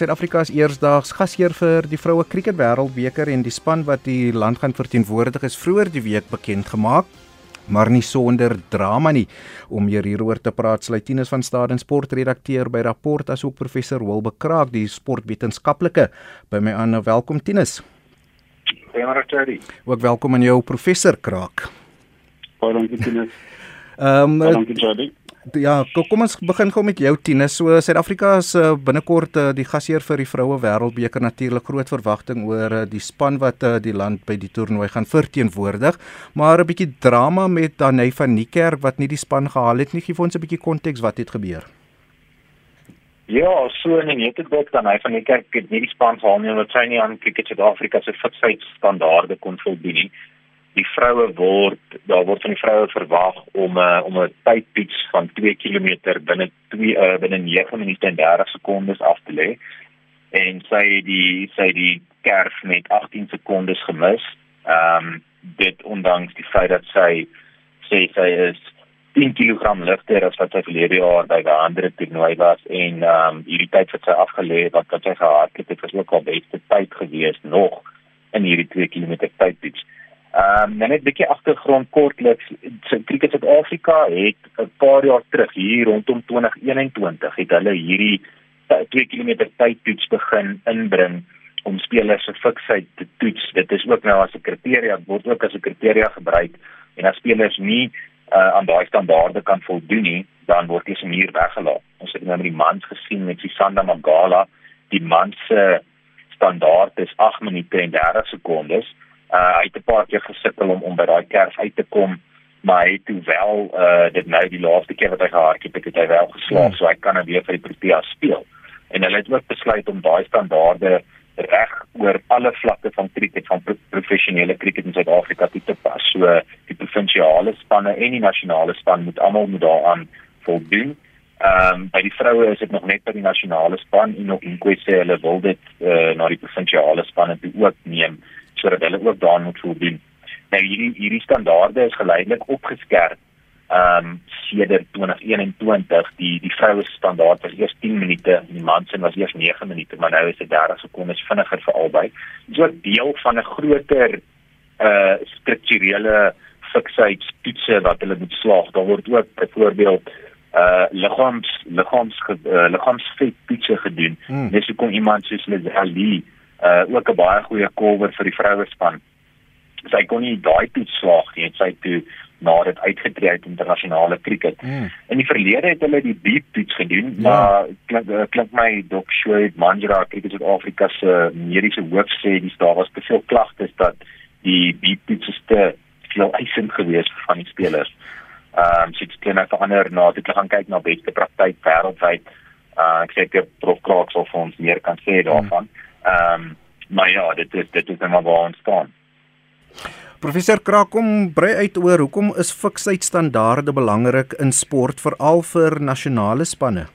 Suid-Afrika is eersdaags gasheer vir die vroue krieket wêreldbeker en die span wat die land gaan verteenwoordig is vroeër die week bekend gemaak maar nie sonder drama nie. Om meer hieroor te praat, sluit Tinus van Staden sportredakteur by Rapport asook professor Wilbe Kraak, die sportwetenskaplike by my aan. Welkom Tinus. Goeiemôre Terry. Ook welkom aan jou professor Kraak. Baie dankie Tinus. Ehm um, dankie Terry. Ja, kom ons begin gou met jou Tine. So Suid-Afrika is uh, binnekort uh, die gasheer vir die vroue wêreldbeker natuurlik groot verwagting oor uh, die span wat uh, die land by die toernooi gaan verteenwoordig. Maar 'n bietjie drama met Danai van Niekerk wat nie die span gehaal het nie. Gee ons 'n bietjie konteks wat het gebeur. Ja, so en net dit dalk dan hy van die kerk het nie die span gehaal nie omdat sy nie aan Cricket Suid-Afrika se fitsheidstandaarde kon voldoen nie die vroue word daar word van die vroue verwag om uh, om 'n tydpiets van 2 km binne 2 uh, binne 9 minute en 30 sekondes af te lê en sy die sy die kerf met 18 sekondes gemis. Ehm um, dit ondanks die feit dat sy sê sy is 10 kg ligter as wat sy verlede jaar by 'n ander toernooi was en ehm um, hierdie tyd wat sy afgelê het wat wat sy gehad het, het was ook al beste tyd gewees nog in hierdie 2 km tydpiets. Um, net 'n bietjie agtergrond kortliks. Cricket Suid-Afrika het 'n paar jaar terug hier rondom 2021 het hulle hierdie 2 km tydtoets begin inbring om spelers se fiksheid te toets. Dit is ook nou as 'n kriteria, word ook as 'n kriteria gebruik en as spelers nie uh, aan daai standaarde kan voldoen nie, dan word hulle seker weggelaat. Ons het nou met die mans gesien met Sisanda Magala, die mans se standaard is 8 minute en 30 sekondes uh, hy het 'n paar keer gesukkel om om by daai kerf uit te kom maar hy het toe wel uh dit nou die laaste keer wat hy gehardloop het, het hy wel geslaag hmm. so hy kan nou weer vir die Proteas speel en hulle het ook besluit om daai standaarde reg oor alle vlakke van kriket van pro professionele kriket in Suid-Afrika toe te pas. So die provinsiale spanne en die nasionale span moet almal moet daaraan voldoen. Ehm um, by die vroue is dit nog net by die nasionale span en nog in kwessie hulle wil dit uh, na die provinsiale spanne toe ook neem sodat hulle ook daarin moet voldoen. Nou hierdie hierdie standaarde is geleidelik opgeskerp ehm um, sedert 2021 die die vroue standaard was eers 10 minute en die mans was eers 9 minute maar nou is dit 30 sekondes vinniger vir albei. Dit is ook deel van 'n groter uh strukturele fiksheidstoetse wat hulle moet slaag. Daar word ook byvoorbeeld uh liggaams liggaams uh, liggaamsvet toetse gedoen. Hmm. Dis hoekom iemand soos Leslie uh ook 'n baie goeie kolwer vir die vroue span. Sy kon nie daai toets slaag nie, sy toe na dit uitgetree uit internasionale kriket. Mm. In die verlede het hulle die beep toets gedoen, ja. maar klink uh, klink my dok Shoaib Manjra kriket Suid-Afrika se mediese hoof sê dis daar was te veel klagtes dat die beep toets te veel eisend gewees van die spelers. Ehm um, so dit kan nou verander na dit gaan kyk na beste praktyk wêreldwyd. Uh ek sê ek prof Clark sal vir ons meer kan sê daarvan. Mm. Ehm um, maar ja, dit is dit is net maar waar ons staan. Professor Krakom brei uit oor hoekom is fiksheidstandaarde belangrik in sport veral vir nasionale spanne.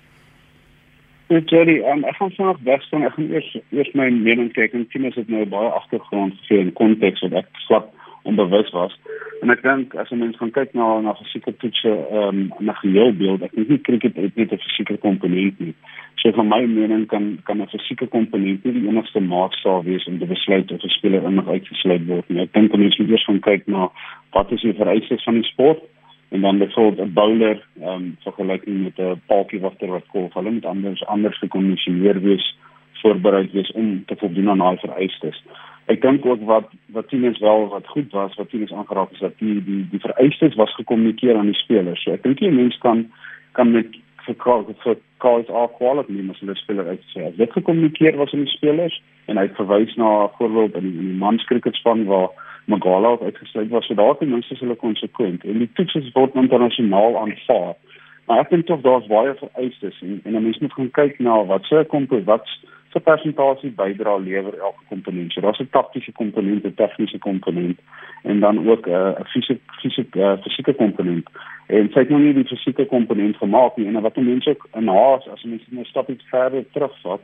Ja, Jerry, um, ek gaan vanaf wegstaan. Ek gaan eers eers my mening kyk en sien as dit nou baie agtergrond gee in konteks wat ek slap onbewus was. En ek dink as 'n mens gaan kyk na na fisieke toetse, ehm um, na geheelbeeld, ek dink nie cricket het net 'n fisieke komponent nie. So van my mening kan kan 'n fisieke komponent nie die enigste maatstaaf wees om te besluit of 'n speler in of uitgesluit word nie. Ek dink mense moet eers gaan kyk na wat is die vereistes van die sport en dan byvoorbeeld 'n bowler, ehm um, vergelyking met 'n wagter wat golf, hulle moet anders anders gekondisioneer wees, voorberei wees om te voldoen aan daai vereistes ek dink ook wat wat Tinus wel wat goed was wat Tinus aangeraak het dat die die die vereistes was gekommunikeer aan die spelers. So ek dink jy mens kan kan met vir vir calls are quality nie maar hulle speler uit sê. Dit gekommunikeer was aan die spelers en hy het verwys na 'n voorbeeld in die, die mans cricketspan waar Magala uitgesluit was. So daar ten minste is hulle konsekwent en die toets word internasionaal aanvaar. Maar ek dink tog daar's baie vereistes en en mense moet gaan kyk na wat se komponent wat se persentasie bydra lewer elke komponent. So daar's 'n taktiese komponent, 'n tegniese komponent en dan ook 'n uh, fisiek fisiek uh, fisieke komponent. En sy het nou nie die fisieke komponent gemaak nie en wat mense ook in haas as mense net 'n stapie verder terugvat,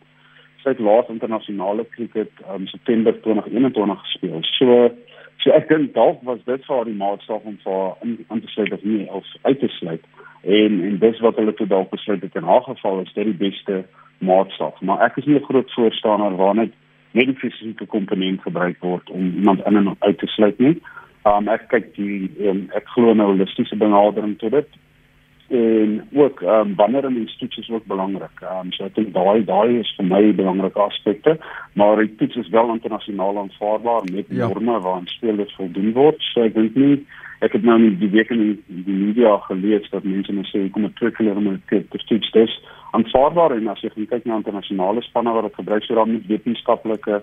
sy het laas internasionale kriket in um, September 2021 gespeel. So so ek dink dalk was dit vir haar die maatstaf om vir aan te sluit of nie of uit te sluit. En en dis wat hulle toe dalk besluit het in haar geval is dit die beste maatstaf. Maar ek is nie 'n groot voorstander waar net net die fisiese komponent gebruik word om iemand in en uit te sluit nie. Um ek kyk die um, ek glo nou holistiese benadering tot dit en ook um, wanneer 'n mens toets is ook belangrik. Um, so ek dink daai daai is vir my belangrike aspekte, maar die toets is wel internasionaal aanvaarbaar met ja. norme waaraan spelers voldoen word. So ek dink nie ek het nou nie die week in die, die media gelees dat mense net sê kom 'n trickler om te toets dis aanvaarbaar en as jy kyk na internasionale spanne wat dit gebruik so dan met wetenskaplike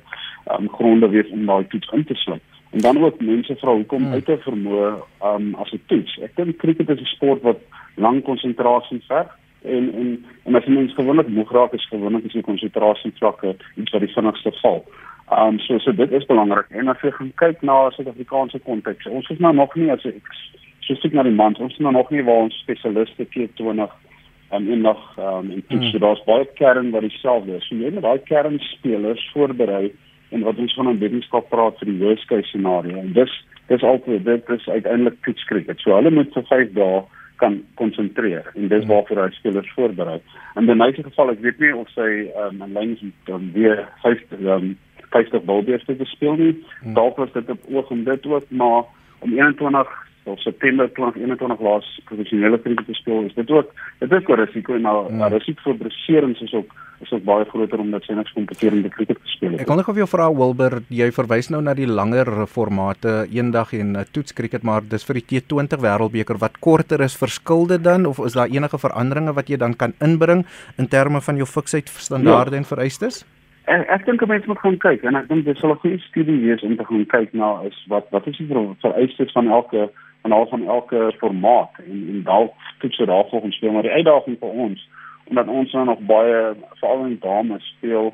um, gronde wees om daai toets in te sluit. En dan ook mense vra hoekom hmm. uit te vermoë um, as 'n toets. Ek dink cricket is 'n sport wat lang konsentrasie verg en en en as mens gewoonlik moeg raak is gewoonlik is die konsentrasie vlakke iets wat die vinnigste val. Um so so dit is belangrik en as jy gaan kyk na Suid-Afrikaanse konteks. Ons is nou nog nie as ek spesifiek na die man, ons is nou nog nie waar ons spesialiste T20 en in nog um in toets hmm. daar's baie kern wat dieselfde is. So jy moet daai kernspelers voorberei en wat ons van 'n wetenskap praat vir die worst case scenario. En dis dis altyd dit is uiteindelik toets cricket. So hulle moet vir 5 dae kan konsentreer en dis hmm. waarvoor hy spelers voorberei. En in mate geval ek weet nie of sy um, 'n lyn is dan weer 50 um, 50 balbeeste te speel nie. Hmm. Dalk was dit op oog om dit ook maar om 21 of September 2021 laas professionele kriket te speel is dit ook dit is 'n risiko en nou hmm. risiko vir beserings is ook is ook baie groter omdat sy niks kompeterende kriket gespeel het. Ek kon nog of jou vra Wilber, jy verwys nou na die langer formate, eendag en uh, toets kriket, maar dis vir die T20 Wêreldbeker wat korter is, verskilde dan of is daar enige veranderinge wat jy dan kan inbring in terme van jou fiksheid standaarde ja. en vereistes? En ek dink mense moet gaan kyk en ek dink dit sal 'n goeie studie wees om te gaan kyk na is wat wat is die vereistes van elke van al van elke formaat en en dalk toets dit daarvoor ons speel maar die uitdaging vir ons omdat ons nou nog baie veral in dames speel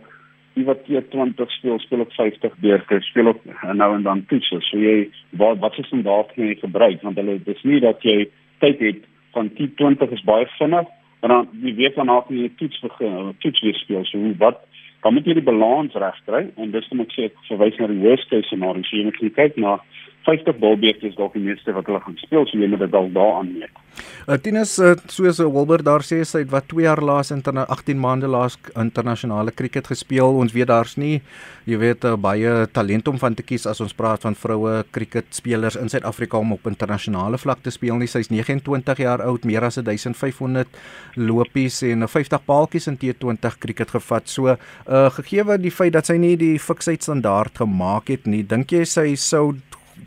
iewat jy 20 speel speel op 50 beurte speel op nou en dan toets so jy wat wat is dan daar kan jy gebruik? Want hulle dis nie dat jy tyd het van T20 is baie vinnig en dan jy weet dan af jy toets begin toets weer speel. So wat dan moet jy die balans reg kry en dis net ek sê verwys na die worst case scenario. So jy moet kyk na 50 balbeekte is dalk die meeste wat hulle gaan speel, so jy moet dit dalk daaraan meet. Uh, Tinus uh, soos uh, Wilbur daar sê sy het wat 2 jaar laas in 18 maande laas internasionale kriket gespeel. Ons weet daar's nie jy weet uh, baie talent om van te kies as ons praat van vroue kriketspelers in Suid-Afrika om op internasionale vlak te speel nie. Sy's 29 jaar oud, meer as 1500 lopies en 50 paaltjies in T20 kriket gevat. So, uh gegee wat die feit dat sy nie die fiksheid standaard gemaak het nie, dink jy sy sou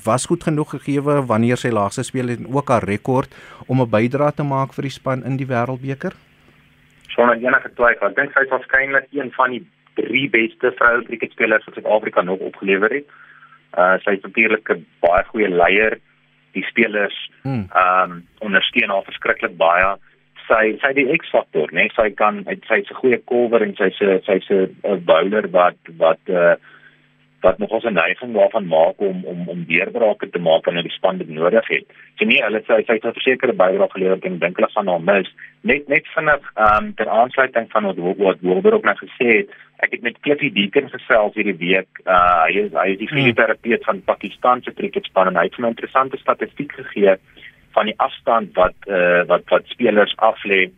was goed genoeg gegee wanneer sy laaste speel en ook haar rekord om 'n bydrae te maak vir die span in die Wêreldbeker? Sonder enige twyfel, ek dink sy is waarskynlik een van die drie beste vroue kriketspelers wat Suid-Afrika nog opgelewer het. Uh sy is natuurlik 'n baie goeie leier. Die spelers hmm. um ondersteun haar verskriklik baie. Sy sy die X-faktor, né? Nee? Sy kan sy's 'n goeie kolwer en sy's 'n sy's 'n bowler wat wat uh wat nog ons 'n neiging daarvan maak om om om deurbrake te maak wanneer die span dit nodig het. So nee, hulle sê sy het 'n versekerde bydrae gelewer en dink hulle gaan haar mis. Net net vinnig ehm um, ter aansluiting van wat wat Wilber ook net gesê het, ek het met Cliffy Deacon gesels hierdie week. Uh hy is hy is die fisioterapeut van Pakistan se kriketspan en hy het 'n interessante statistiek gegee van die afstand wat uh wat wat spelers aflê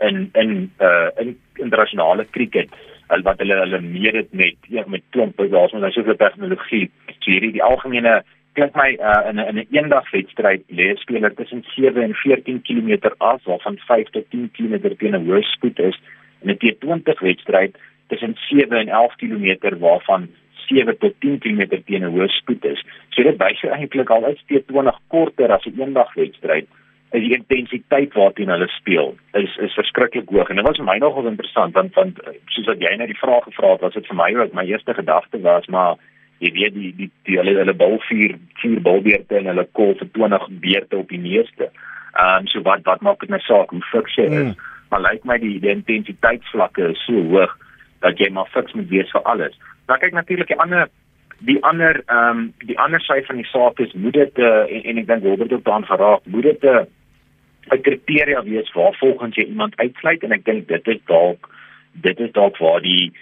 in in uh in internasionale kriket hulle wat hulle hulle meet dit met ja, met klompe daar's nou soveel tegnologie. So hierdie die algemene klink my uh, in 'n in 'n eendagwedstryd lê speler tussen 7 en 14 km af waarvan 5 tot 10 km teen 'n hoë spoed is en 'n T20 wedstryd tussen 7 en 11 km waarvan 7 tot 10 km teen 'n hoë spoed is. So dit wys eintlik al is T20 korter as 'n eendagwedstryd is die intensiteit waarteen hulle speel is is verskriklik hoog en dit was vir my nogal interessant want want soos wat jy net die vraag gevra het was dit vir my ook my eerste gedagte was maar jy weet die die die hulle hulle bal vier vier balbeerte en hulle kol vir 20 beerte op die meeste. Ehm um, so wat wat maak dit my saak hoe fiks jy is? Mm. Maar lyk my die, die intensiteitsvlakke is so hoog dat jy maar fiks moet wees vir alles. Nou kyk natuurlik die ander die ander ehm um, die ander sy van die saak is moet dit uh, en, en ek dink Robert ook daaraan geraak moet dit 'n uh, 'n kriteria wees waar volgens jy iemand uitsluit en ek dink dit is dalk dit is dalk waar die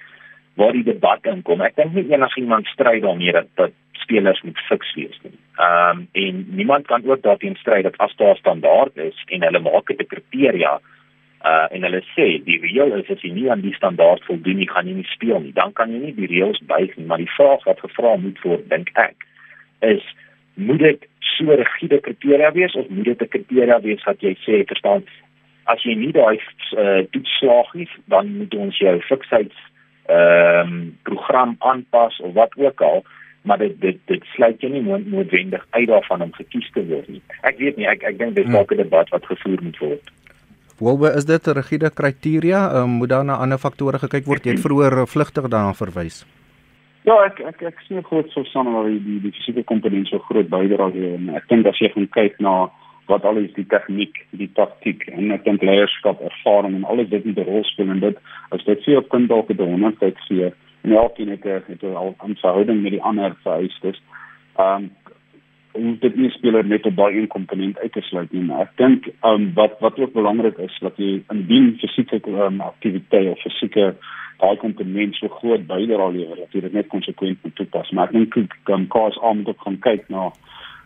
waar die debat inkom. Ek dink nie enigiemand stry daarmee dat dat spelers moet fiks wees nie. Ehm um, en niemand kan ook daarteen stry dat as daar standaard is en hulle maak dit 'n kriteria Uh en hulle sê die reël is as jy nie aan die standaard voldoen nie, gaan jy nie speel nie. Dan kan jy nie die reëls buig nie, maar die vraag wat gevra moet word, dink ek, is moet dit so rigiede kriteria wees of moet dit 'n kriteria wees wat jy sê verstaan as jy nie daai uh, toetslaag nie, dan moet ons jou fiksheids ehm um, program aanpas of wat ook al maar dit dit dit sluit jy nie noodwendig uit daarvan om gekies te word nie. Ek weet nie, ek ek dink dis hmm. dalk 'n debat wat gevoer moet word. Wolwe, is dit 'n rigiede kriteria? Um, moet daar na ander faktore gekyk word? Jy het vroeër vlugtig daarna verwys. Ja, ek ek ek sien groot verstande dat die die fisieke komponent so groot bydra gee en ek dink as jy gaan kyk na wat al is die tegniek, die taktiek en ek dink leierskap, ervaring en alles dit moet 'n rol speel en dit as dit vir jou kind dalk 'n honderd gee en elkeen het 'n het 'n al 'n verhouding met die ander vereistes. Um om dit nie speler net op daai een komponent uit te sluit nie. Ek dink um wat wat ook belangrik is dat jy indien fisieke um, aktiwiteit of fisieke daai komponent so groot bydra lewer dat jy dit net konsekwent moet toepas. Maar ek dink kan aan moet ook gaan kyk na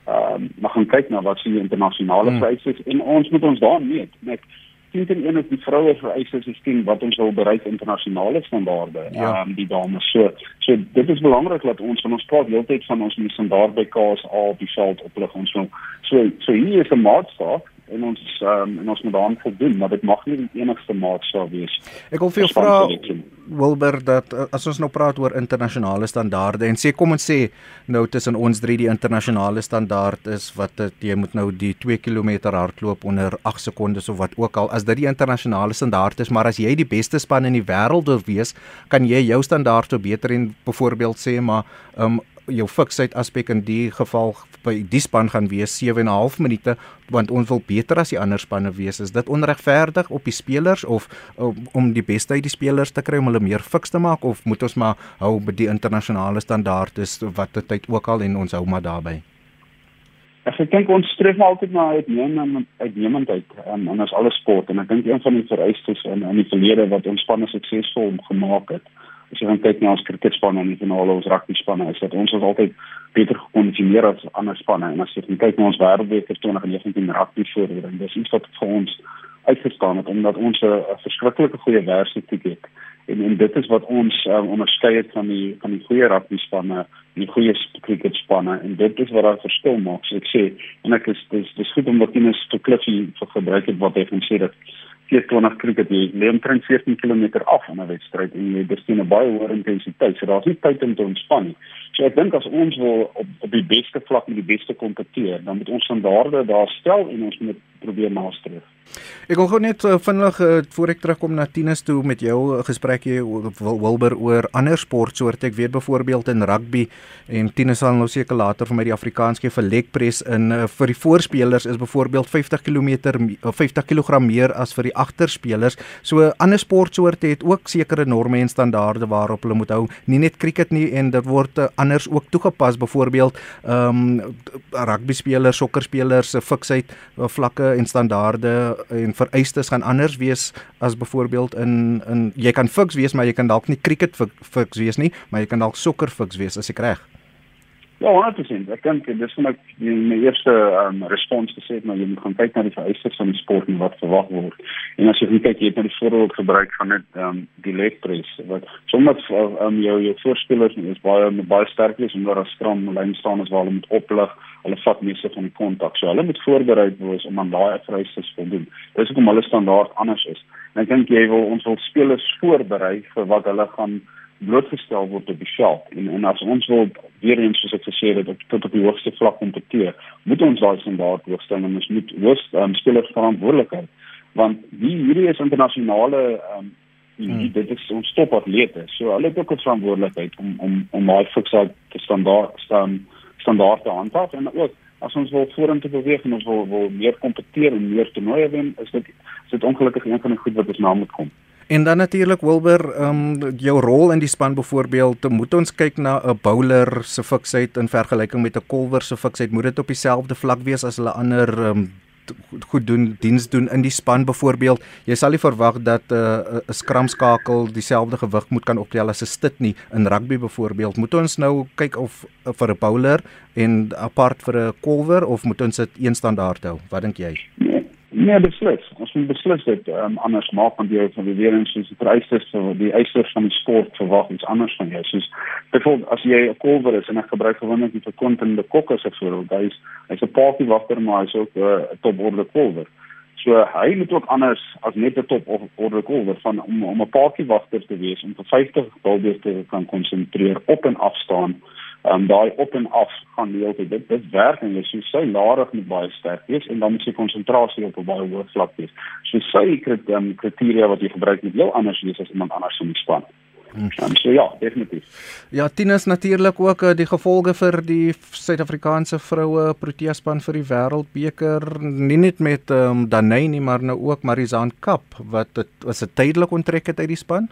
ehm um, maar gaan kyk na wat se internasionale hmm. vereistes en ons moet ons daar meet. Net sien ten een is die vroue vereistes is teen wat ons wil bereik internasionale standaarde. Ja, um, die dames so so dit is belangrik dat ons van ons praat heeltyd van ons moet standaard by KSA op die veld oplig ons so so, so hier is 'n maatstaf en ons um, en ons moet daaraan voldoen maar dit mag nie die enigste maatstaf wees. Ek wil vir jou vra Wilber dat eh, as ons nou praat oor internasionale standaarde en sê kom ons sê nou tussen ons drie die internasionale standaard is wat dit jy moet nou die 2 km hardloop onder 8 sekondes of wat ook al as dit die internasionale standaard is maar as jy die beste span in die wêreld wil wees kan jy jou standaard verbeter en byvoorbeeld sê maar um, jou fiksheid aspek in die geval by die span gaan wees 7 en 'n half minute want ons wil beter as die ander spanne wees. Is dit onregverdig op die spelers of om, om die beste uit die spelers te kry om hulle meer fiks te maak of moet ons maar hou by die internasionale standaarde wat dit tyd ook al en ons hou maar daarbey? Ek dink ons streef altyd na uitnemend uitnemendheid um, in ons alle sport en ek dink een van die vereistes in in die verlede wat ons spanne suksesvol gemaak het as jy kyk na ons kriketspanne en finale ons rugby spanne is dat ons ons altyd beter gekondisioneer as ander spanne. En as jy kyk na ons wêreldbeker 2019 rugby voorbereiding dis iets wat vir ons uitgestaan het omdat ons 'n verskriklike goeie werksetiek het. En en dit is wat ons um, onderskei het van die van die goeie rugby spanne die goeie kriketspanne en dit is wat daar verskil maak so ek sê. En ek is dis dis goed om wat Tinus vir Cliffy vir gebruik het wat hy gesê het 20 kriket jy lê omtrent 14 km af van 'n wedstryd en jy besien 'n baie hoë intensiteit. So daar's nie tyd om te ontspan nie. So ek dink as ons wil op op die beste vlak met die beste kompeteer, dan moet ons standaarde daar stel en ons moet probeer nastreef. Ek wil gou net uh, vinnig uh, voor ek terugkom na Tinus toe met jou uh, gesprek hier Wilber oor ander sportsoorte. Ek weet byvoorbeeld in rugby en Tinus sal nou seker later vir my die Afrikaans gee vir leg press in uh, vir die voorspelers is byvoorbeeld 50 km uh, 50 kg meer as vir die agterspelers. So ander sportsoorte het ook sekere norme en standaarde waarop hulle moet hou. Nie net cricket nie en dit word uh, anders ook toegepas byvoorbeeld ehm um, rugby spelers, sokker spelers se fiksheid uh, vlakke en standaarde en vereistes gaan anders wees as byvoorbeeld in in jy kan fiks wees maar jy kan dalk nie cricket fiks wees nie maar jy kan dalk sokker fiks wees as ek reg Ja, 100%. Ek dink dis vir my my eerste um, respons gesê maar jy moet gaan kyk na die vereistes van die sport en wat verwag word. En as jy kyk jy het nou die voorbeeld gebruik van net um, die leg press wat soms um, jou jou voorspelers is baie baie sterk is omdat hulle skram lyn staan as waar hulle moet oplig. Hulle vat meeste van die kontak. So hulle moet voorberei wees om aan daai vereistes te voldoen. Dis hoekom hulle standaard anders is. En ek dink jy wil ons wil spelers voorberei vir wat hulle gaan blootgestel word op die veld. En en as ons wil weer eens soos ek gesê het op tot op die hoogste vlak kompeteer moet ons daai standaard hoogstel en ons moet hoog um, spelers verantwoordelikheid want die hierdie is internasionale um, hmm. dit is ons top atlete. So hulle het ook 'n verantwoordelikheid om om om daai fiksheid te standaard staan standaard te handhaaf. En ook as ons wil vorentoe beweeg en ons wil wil meer kompeteer en meer toernooie wen is dit is dit ongelukkig een van die goed wat ons na moet kom En dan natuurlik Wilber, ehm um, jou rol in die span byvoorbeeld, moet ons kyk na 'n bowler se fiksheid in vergelyking met 'n kolwer se fiksheid. Moet dit op dieselfde vlak wees as hulle ander ehm um, goed doen, diens doen in die span byvoorbeeld. Jy sal nie verwag dat 'n uh, 'n skramskakel dieselfde gewig moet kan optel as 'n stit nie in rugby byvoorbeeld. Moet ons nou kyk of uh, vir 'n bowler en apart vir 'n kolwer of moet ons dit een standaard hou? Wat dink jy? Nee, beslis. Ons moet beslis dit um, anders maak want jy van die weer eens soos die vereistes vir die eisers van die sport verwag iets anders van jou. Soos byvoorbeeld as jy 'n kolwer is en ek gebruik gewoonlik die verkontende kokke as voorbeeld, hy's hy's 'n party wagter maar hy's ook 'n uh, toporde kolwer. So hy moet ook anders as net 'n top of orde kolwer van om om 'n party wagter te wees om vir 50 bulbe te kan konsentreer op en af staan um, daai op en af gaan die hele tyd dit dit werk en jy sy larig met baie sterk wees en dan moet sy konsentrasie op 'n baie hoë vlak wees. So sy um, kriteria wat jy gebruik moet heel anders wees as iemand anders die span. Um, so ja, definitief. Ja, Tinus natuurlik ook uh, die gevolge vir die Suid-Afrikaanse vroue Protea span vir die Wêreldbeker, nie net met um, Danay nie, maar nou ook Marizaan Kap wat dit was 'n tydelike onttrek het uit die span.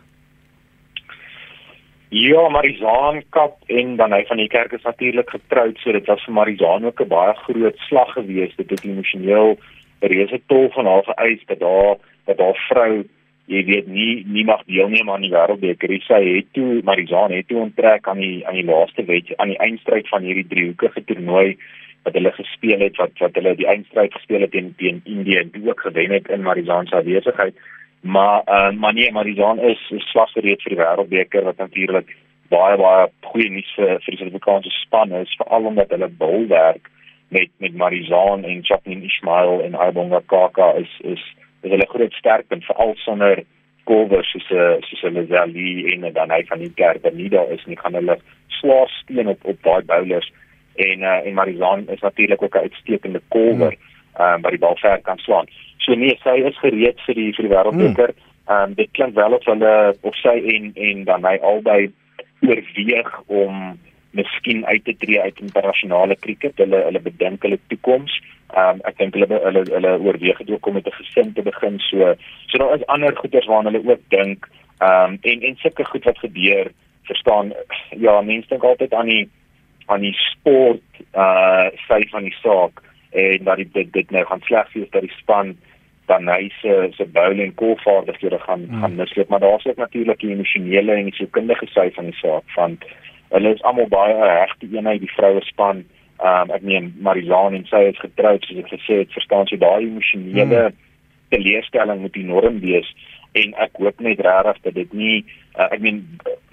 Ja, Marizaan Kap en dan hy van die kerk is natuurlik getroud, so dit was vir Marizaan ook 'n baie groot slag geweest. Dit het emosioneel 'n reuse tol van haar vereis dat daar dat haar vrou, jy weet, nie nie mag deelneem aan die wêreldbeker. Sy het toe Marizaan het toe onttrek aan die aan die laaste wedstryd aan die eindstryd van hierdie driehoekige toernooi wat hulle gespeel het wat wat hulle die eindstryd gespeel het teen teen Indië en ook gewen het in Marizaan se afwesigheid. Maar uh, maar nee, Marizaan is, is slag gereed vir die wêreldbeker wat natuurlik baie baie goeie nuus vir vir die Suid-Afrikaanse span is, veral omdat hulle bolwerk met met Marizaan en Chapin Ismail en Aybonga Kaka is is is hulle groot sterkpunt veral sonder Kovers soos eh, soos 'n Lazali en dan hy van die kerk nie daar is nie gaan hulle swaar steen op op daai bowlers en uh, en Marizaan is natuurlik ook 'n uitstekende kolwer hmm. um, wat die bal ver kan slaan. So nee, sy is gereed vir die vir die wêreldbeker. Hmm. Ehm um, dit klink wel of hulle of sy en en dan hy albei oorweeg om miskien uit te tree uit internasionale kriket. Hulle hulle bedink hulle toekoms. Ehm um, ek dink hulle hulle hulle oorweeg dit ook om met 'n gesin te begin. So so daar is ander goeders waarna hulle ook dink. Ehm um, en en sulke goed wat gebeur, verstaan ja, mense dink altyd aan die aan die sport uh sy van die saak en dat dit dit nou gaan sleg wees dat die span dan hy se se bowling koolvaardighede gaan hmm. gaan misloop maar daar's ook natuurlik die emosionele en die sielkundige sy van die saak van hulle is almal baie regte eenheid die vroue span um, ek meen Marizaan en sy is getroud soos ek gesê het verstaan jy daai emosionele hmm. teleurstelling moet enorm wees en ek hoop net regtig dat dit nie uh, ek meen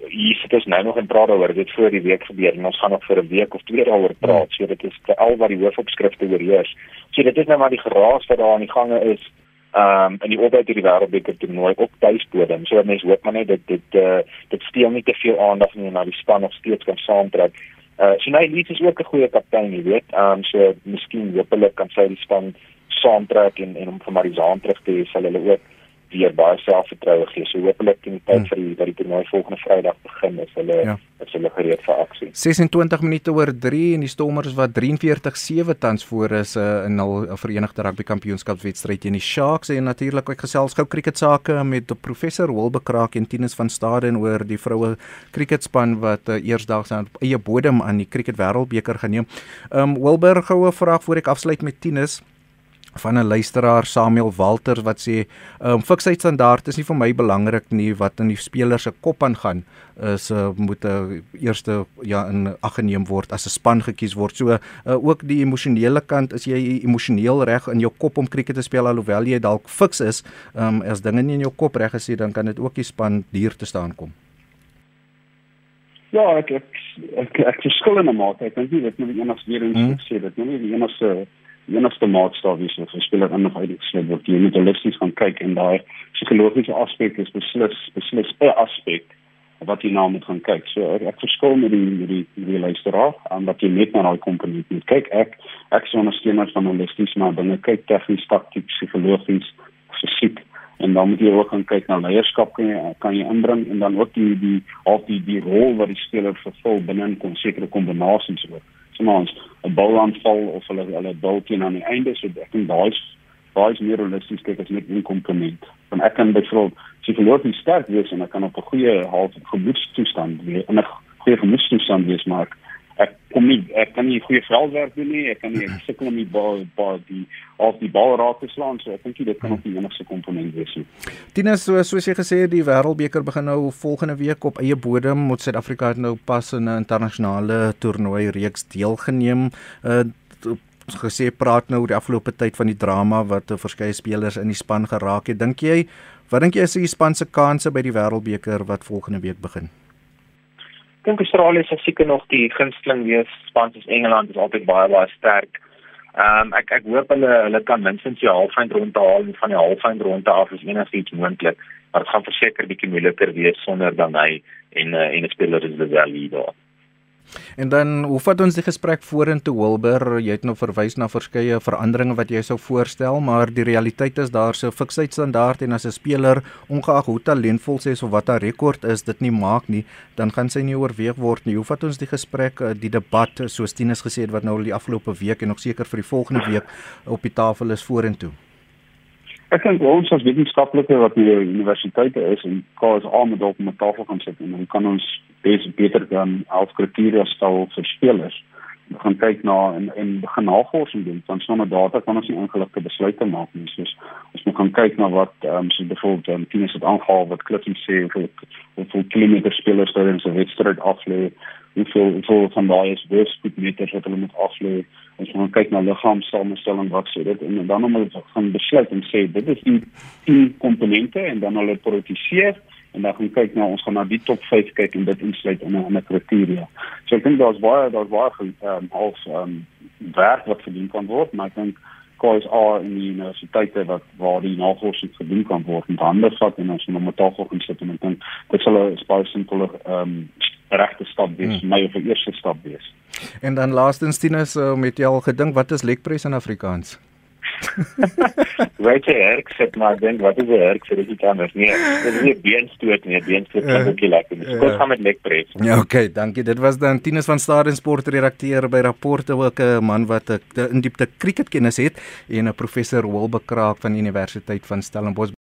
hier sit ons nou nog in praat oor dit voor die week gebeur en ons gaan nog vir 'n week of twee daaroor praat so dit is al wat die hoofopskrifte oorheers so dit is nou maar die geraas wat daar aan die gange is ehm um, in die opbou tot die wêreldbeker toernooi op tuisbodem. So mense hoop maar net dit dit uh, dit steel nie te veel aandag nie na die span nog steeds kan saamtrek. Uh so nou is ook 'n goeie kaptein, jy weet. Ehm um, so miskien hopelik kan sy die span saamtrek en en om vir Marizaan terug te hê, sal hulle ook weer baie selfvertroue gee. So hopelik in die tyd hmm. vir die dat die toernooi volgende Vrydag begin is hulle ja. is hulle gereed vir aksie. 26 minute oor 3 en die Stormers wat 43-7 tans voor is uh, in hul Verenigde Rugby Kampioenskapswedstryd teen die Sharks en natuurlik ek gesels gou cricket sake met professor Wilbe Kraak en Tinus van Staden oor die vroue cricketspan wat uh, eersdaags aan eie bodem aan die cricket wêreldbeker geneem. Um Wilber goue vraag voor ek afsluit met Tinus van 'n luisteraar Samuel Walter wat sê um, fiksheid standaard is nie vir my belangrik nie wat in die speler se kop aangaan is uh, moet 'n uh, eerste ja in ag geneem word as 'n span gekies word so uh, ook die emosionele kant is jy emosioneel reg in jou kop om krieket te speel alhoewel jy dalk fiks is um, as dinge nie in jou kop reg is dan kan dit ook die span duur te staan kom Ja, ek ek ek, ek verskil in 'n mate. Ek dink nie dit moet eendag weer eens hmm. sê dit nie die enigste enigste maatstaaf is wat speler in uitgesluit word. Jy moet holisties gaan kyk en daai psigologiese aspek is beslis beslis 'n aspek wat jy nou moet gaan kyk. So ek, ek verskil met die met die, die luisteraar aan wat jy net na daai komponent moet kyk. Ek ek sou ondersteuner van holisties maar binne kyk tegnies, takties, psigologies, fisiek en dan moet jy ook gaan kyk na leierskap kan jy kan jy inbring en dan ook die die of die die rol wat die speler vervul binne 'n sekere kombinasies ook ons 'n balansval of hulle hulle bal teen aan die einde so ek dink daai daai is meer realisties kyk as net 'n komponent. Want ek kan byvoorbeeld psigologies sterk wees en ek kan op 'n goeie half gemoedstoestand wees en 'n goeie gemoedstoestand wees maar ek kom nie ek kan nie goeie veldwerk doen nie ek kan nie sukkel om die bal bal die of die bal raak te slaan so ek dink dit kan ook die enigste komponent wees. Tinus so soos jy gesê het die wêreldbeker begin nou volgende week op eie bodem moet Suid-Afrika nou pas in 'n internasionale toernooi reeks deelgeneem uh, gesê praat nou oor die afgelope tyd van die drama wat verskeie spelers in die span geraak het. Dink jy wat dink jy is die span se kansse by die Wêreldbeker wat volgende week begin? Dink Australië sal seker nog die gunsteling wees. Span soos Engeland is altyd baie baie sterk. Ehm um, ek ek hoop hulle hulle kan minstens die halfeindronde haal en van die halfeindronde af is enigiets moontlik. Maar dit gaan verseker bietjie moeiliker wees sonder dan hy en uh, en 'n speler is die wel hier daar. En dan hoe vat ons die gesprek vorentoe Wilber? Jy het nou verwys na verskeie veranderinge wat jy sou voorstel, maar die realiteit is daar se fiksheidsstandaard en as 'n speler ongeag hoe talentvol sy is of wat haar rekord is, dit nie maak nie, dan gaan sy nie oorweeg word nie. Hoe vat ons die gesprek, eh, die debat soos Tinus gesê het wat nou die afgelope week en nog seker vir die volgende week op die tafel is vorentoe? Ek dink ons as wetenskaplike wat by universiteite is en KSA moet op 'n tafel gaan sit en dan kan ons bes beter dan als kriteria stel vir spelers. Ons gaan kyk na en en begin navorsing doen. Van sonder data kan ons nie ingeligte besluite maak nie. Soos ons moet gaan kyk na wat ehm um, so byvoorbeeld um, teams het aangehaal wat Clifton sê hoeveel hoeveel kilometer spelers daar in 'n wedstryd aflê. Hoeveel hoeveel van daai is weerspoedmeters wat hulle moet aflê. Ons moet kyk na liggaamssamestelling wat sê dit en dan om hulle gaan besluit en sê dit is die 10 komponente en dan hulle prioritiseer en dan gaan kyk na ons gaan na die top 5 kyk en dit insluit in 'n ander kriteria. So ek dink daar's baie daar's baie ehm um, als ehm um, werk wat verdien kan word, maar ek dink are in die universiteite wat waar die navorsing verdien kan word en ander vat en ons moet met tafel gaan sit en ek dink dit sal 'n baie simpeler ehm um, regte stap wees, hmm. my of 'n eerste stap wees. En dan laastens Tinus uh, met jy al gedink wat is lekpres in Afrikaans? Weet jy ek sê maar dink wat is 'n herk vir die kamers nee dit is nie beenstoot nie beenstoot kan ook nie lekker nie. Kom gaan met lekpres ja okay dankie. Dit was dan Tinus van Staden sport redakteur by rapporte ook 'n man wat 'n in diepte cricket kennis het en 'n professor Wilbekraak van Universiteit van Stellenbosch